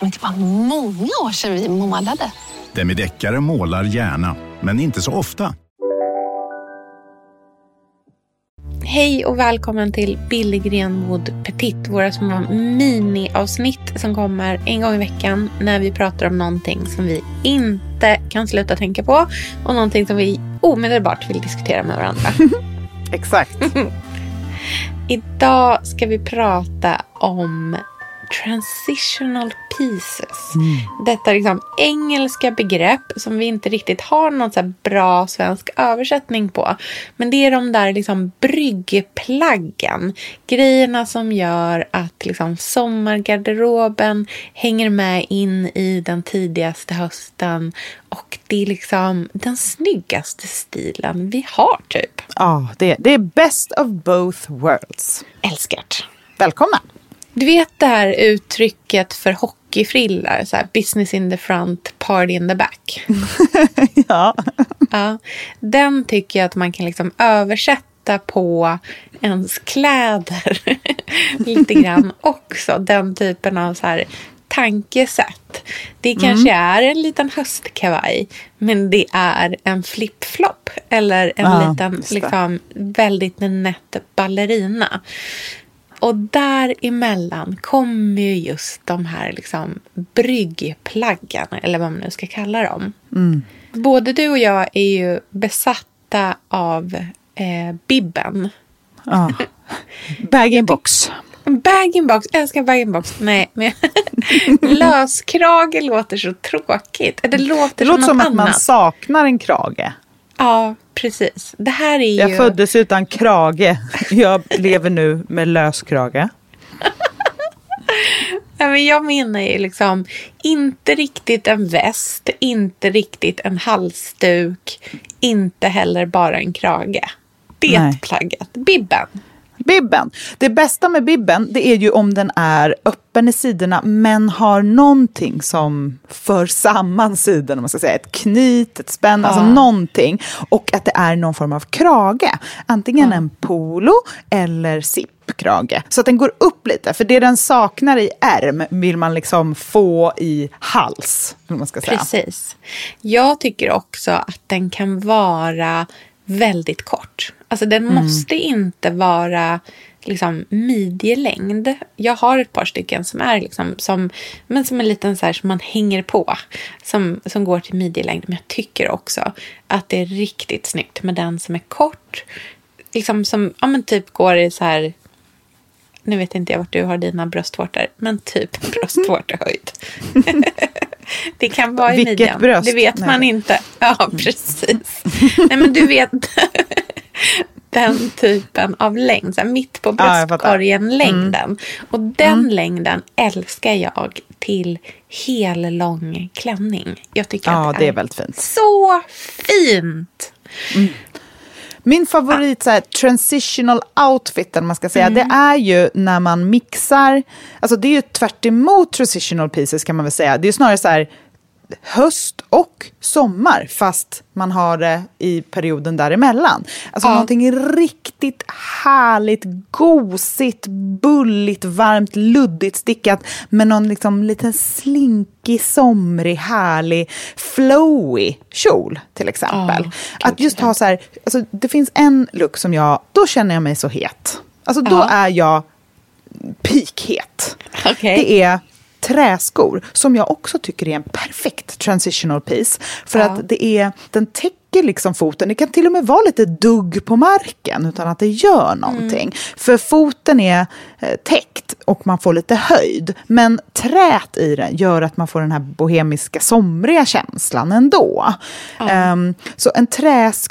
Men det var många år sedan vi målade. Demideckare målar gärna, men inte så ofta. Hej och välkommen till Billgren Wood Petit, våra små mini-avsnitt som kommer en gång i veckan när vi pratar om någonting som vi inte kan sluta tänka på och någonting som vi omedelbart vill diskutera med varandra. Exakt. Idag ska vi prata om transitional pieces. Detta liksom engelska begrepp som vi inte riktigt har någon så bra svensk översättning på. Men det är de där liksom bryggplaggen. Grejerna som gör att liksom sommargarderoben hänger med in i den tidigaste hösten. Och det är liksom den snyggaste stilen vi har typ. Ja, det, det är best of both worlds. Älskat. Välkomna! Du vet det här uttrycket för hockeyfrillar, så här, business in the front, party in the back. Ja. Ja, den tycker jag att man kan liksom översätta på ens kläder lite grann också. Den typen av så här tankesätt. Det kanske är en liten höstkavaj, men det är en flip-flop eller en Ja, liten liksom, väldigt nätt ballerina. Och däremellan kommer ju just de här liksom bryggplaggen, eller vad man nu ska kalla dem. Både du och jag är ju besatta av eh, bibben. ja. Bag-in-box. Bag-in-box, älskar bag-in-box. Nej, men löskrage låter så tråkigt. Det låter, Det låter som som att man annat. saknar en krage. Ja, precis. Det här är Jag ju... föddes utan krage. Jag lever nu med löskrage. Ja, men jag menar ju liksom inte riktigt en väst, inte riktigt en halsduk, inte heller bara en krage. Det Nej. plagget, bibben. Bibben. Det bästa med bibben det är ju om den är öppen i sidorna men har någonting som för samman sidorna. om Man ska säga. Ett knyt, ett spänn, alltså någonting. Och att det är någon form av krage. Antingen en polo eller zippkrage. Så att den går upp lite. För det den saknar i ärm vill man liksom få i hals. Man ska säga. Precis. Jag tycker också att den kan vara väldigt kort. Alltså den Mm. måste inte vara liksom midjelängd. Jag har ett par stycken som är liksom som, men som en liten så här som man hänger på. Som, som går till midjelängd. Men jag tycker också att det är riktigt snyggt med den som är kort. Liksom som, ja men typ går i så här nu vet inte jag vart du har dina bröstvårtor, men typ bröstvårtehöjd. det kan vara i Vilket midjan. bröst? Det vet Nej. man inte. Ja, precis. Nej, men du vet den typen av längd. Så här, mitt på bröstkorgen-längden. Och den längden älskar jag till hellång klänning. Jag tycker Ja, att det är väldigt fint. så fint. Min favorit så här, transitional outfit, man ska säga, det är ju när man mixar, alltså det är ju tvärt emot transitional pieces kan man väl säga. Det är ju snarare så här höst och sommar, fast man har det i perioden däremellan. Alltså Ja. någonting riktigt härligt, gosigt, bulligt, varmt, luddigt stickat med någon liksom lite slinkig, somrig, härlig, flowy kjol till exempel. Ja, att just ha så här, alltså det finns en look som jag, då känner jag mig så het. Alltså då Ja. är jag pikhet. Okej. Det är träskor som jag också tycker är en perfekt transitional piece. För Ja. att det är, den täcker liksom foten. Det kan till och med vara lite dugg på marken utan att det gör någonting. För foten är eh, täckt och man får lite höjd. Men trät i den gör att man får den här bohemiska somriga känslan ändå. Ehm, så en träsk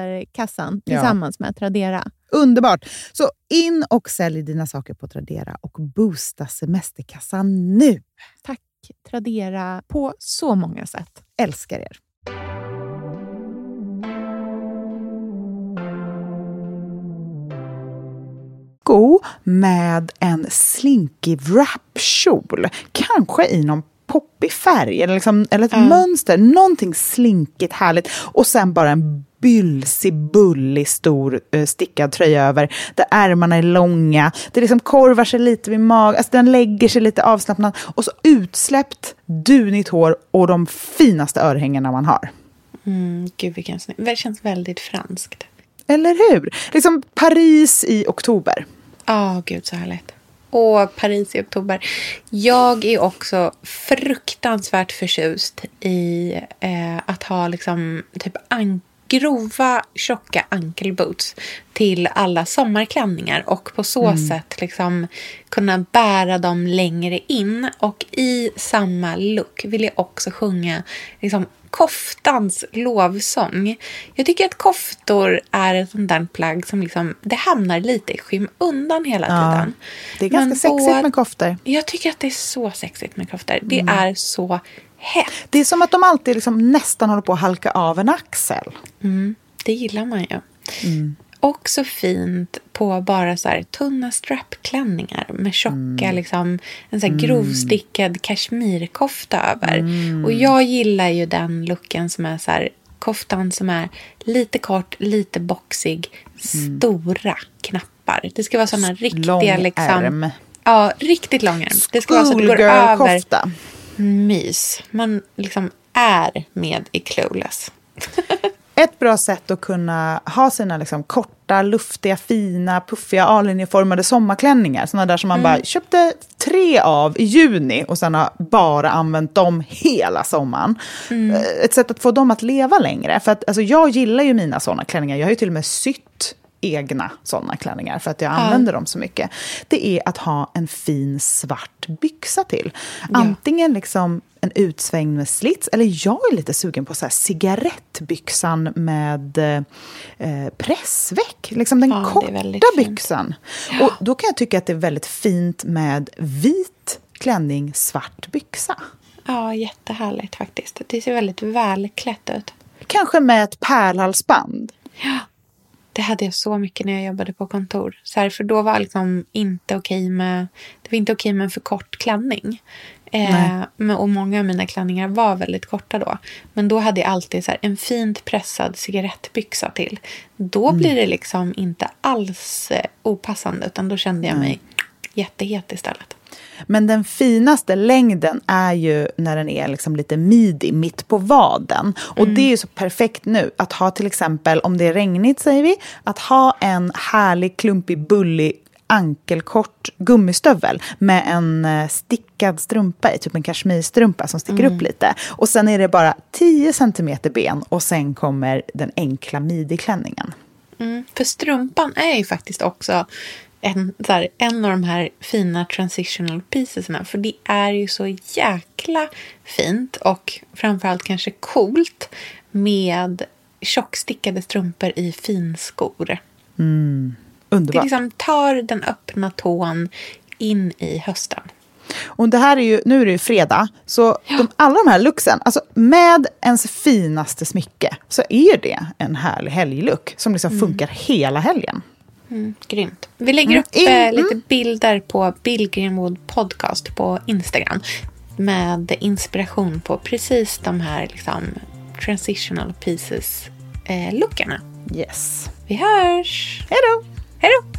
semesterkassan Ja. tillsammans med Tradera. Underbart! Så in och sälj dina saker på Tradera och boosta semesterkassan nu. Tack Tradera på så många sätt. Älskar er! Go med en slinky wrap-kjol. Kanske i någon poppig färg eller, liksom, eller ett mönster. Någonting slinkigt härligt. Och sen bara en bylsig, bullig, stor eh, stickad tröja över. Där ärmarna är långa. Det liksom korvar sig lite vid magen. Alltså den lägger sig lite avslappnat. Och så utsläppt, dunigt hår och de finaste örhängena man har. Mm, gud vilken snygg. Det känns väldigt franskt. Eller hur? Liksom Paris i oktober. Ja, gud så härligt. Och Paris i oktober. Jag är också fruktansvärt förtjust i eh, att ha liksom typ an- grova, tjocka ankelboots till alla sommarklänningar och på så sätt liksom kunna bära dem längre in. Och i samma look vill jag också sjunga liksom koftans lovsång. Jag tycker att koftor är ett sånt där plagg som liksom, det hamnar lite i skymundan hela tiden. Det är ganska Men sexigt då- med koftor. Jag tycker att det är så sexigt med koftor. Det är så hett. Det är som att de alltid liksom nästan håller på att halka av en axel. Mm, det gillar man ju. Och så fint på bara så här tunna strapklänningar med tjocka, liksom, en så här grovstickad kashmirkofta över. Och jag gillar ju den looken som är så här, koftan som är lite kort, lite boxig, stora knappar. Det ska vara såna riktiga... Lång liksom, ärm. Ja, riktigt lång ärm. Det ska vara så att det går över Schoolgirl-kofta. Mys. Man liksom är med i Clueless. Ett bra sätt att kunna ha sina liksom korta, luftiga, fina, puffiga, A-linjeformade sommarklänningar. Såna där som man bara köpte tre av i juni och sen har bara använt dem hela sommaren. Eh, Ett sätt att få dem att leva längre. För att, alltså, jag gillar ju mina såna klänningar. Jag har ju till och med sytt egna såna klänningar för att jag använder dem så mycket. Det är att ha en fin svart byxa till. Antingen liksom en utsvängd med slits, eller jag är lite sugen på så här cigarettbyxan med eh, pressväck. Liksom den Ja, korta byxan. Och då kan jag tycka att det är väldigt fint med vit klänning, svart byxa. Ja, jättehärligt faktiskt. Det ser väldigt välklätt ut. Kanske med ett pärlhalsband. Det hade jag så mycket när jag jobbade på kontor. Så här, för då var liksom inte okej med, det var inte okej med en för kort klänning. Eh, och många av mina klänningar var väldigt korta då. Men då hade jag alltid så här, en fint pressad cigarettbyxa till. Då blir det liksom inte alls eh, opassande utan då kände jag mig jättehet istället. Men den finaste längden är ju när den är liksom lite midi, mitt på vaden. Och det är ju så perfekt nu att ha till exempel, om det är regnigt säger vi, att ha en härlig, klumpig, bullig ankelkort gummistövel med en eh, stickad strumpa i, typ en kashmirstrumpa som sticker upp lite. Och sen är det bara 10 centimeter ben och sen kommer den enkla midi-klänningen. Mm, för strumpan är ju faktiskt också en, så här, en av de här fina transitional piecesna. För det är ju så jäkla fint och framförallt kanske coolt med tjockstickade strumpor i finskor. Det Underbart. liksom tar den öppna tån in i hösten. Och det här är ju, nu är det ju fredag, så de, alla de här looksen, alltså med ens finaste smycke, så är det en härlig helglook som liksom Mm. funkar hela helgen. Grymt. Vi lägger Mm. upp In- eh, lite bilder på Bill Greenwood Podcast på Instagram. Med inspiration på precis de här liksom, transitional pieces-lookarna. Yes. Vi hörs! Hej då! Hej då!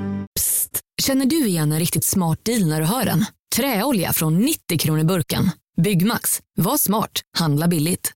Känner du igen en riktigt smart deal när du hör den? Träolja från 90 kronor burken. Byggmax. Var smart. Handla billigt.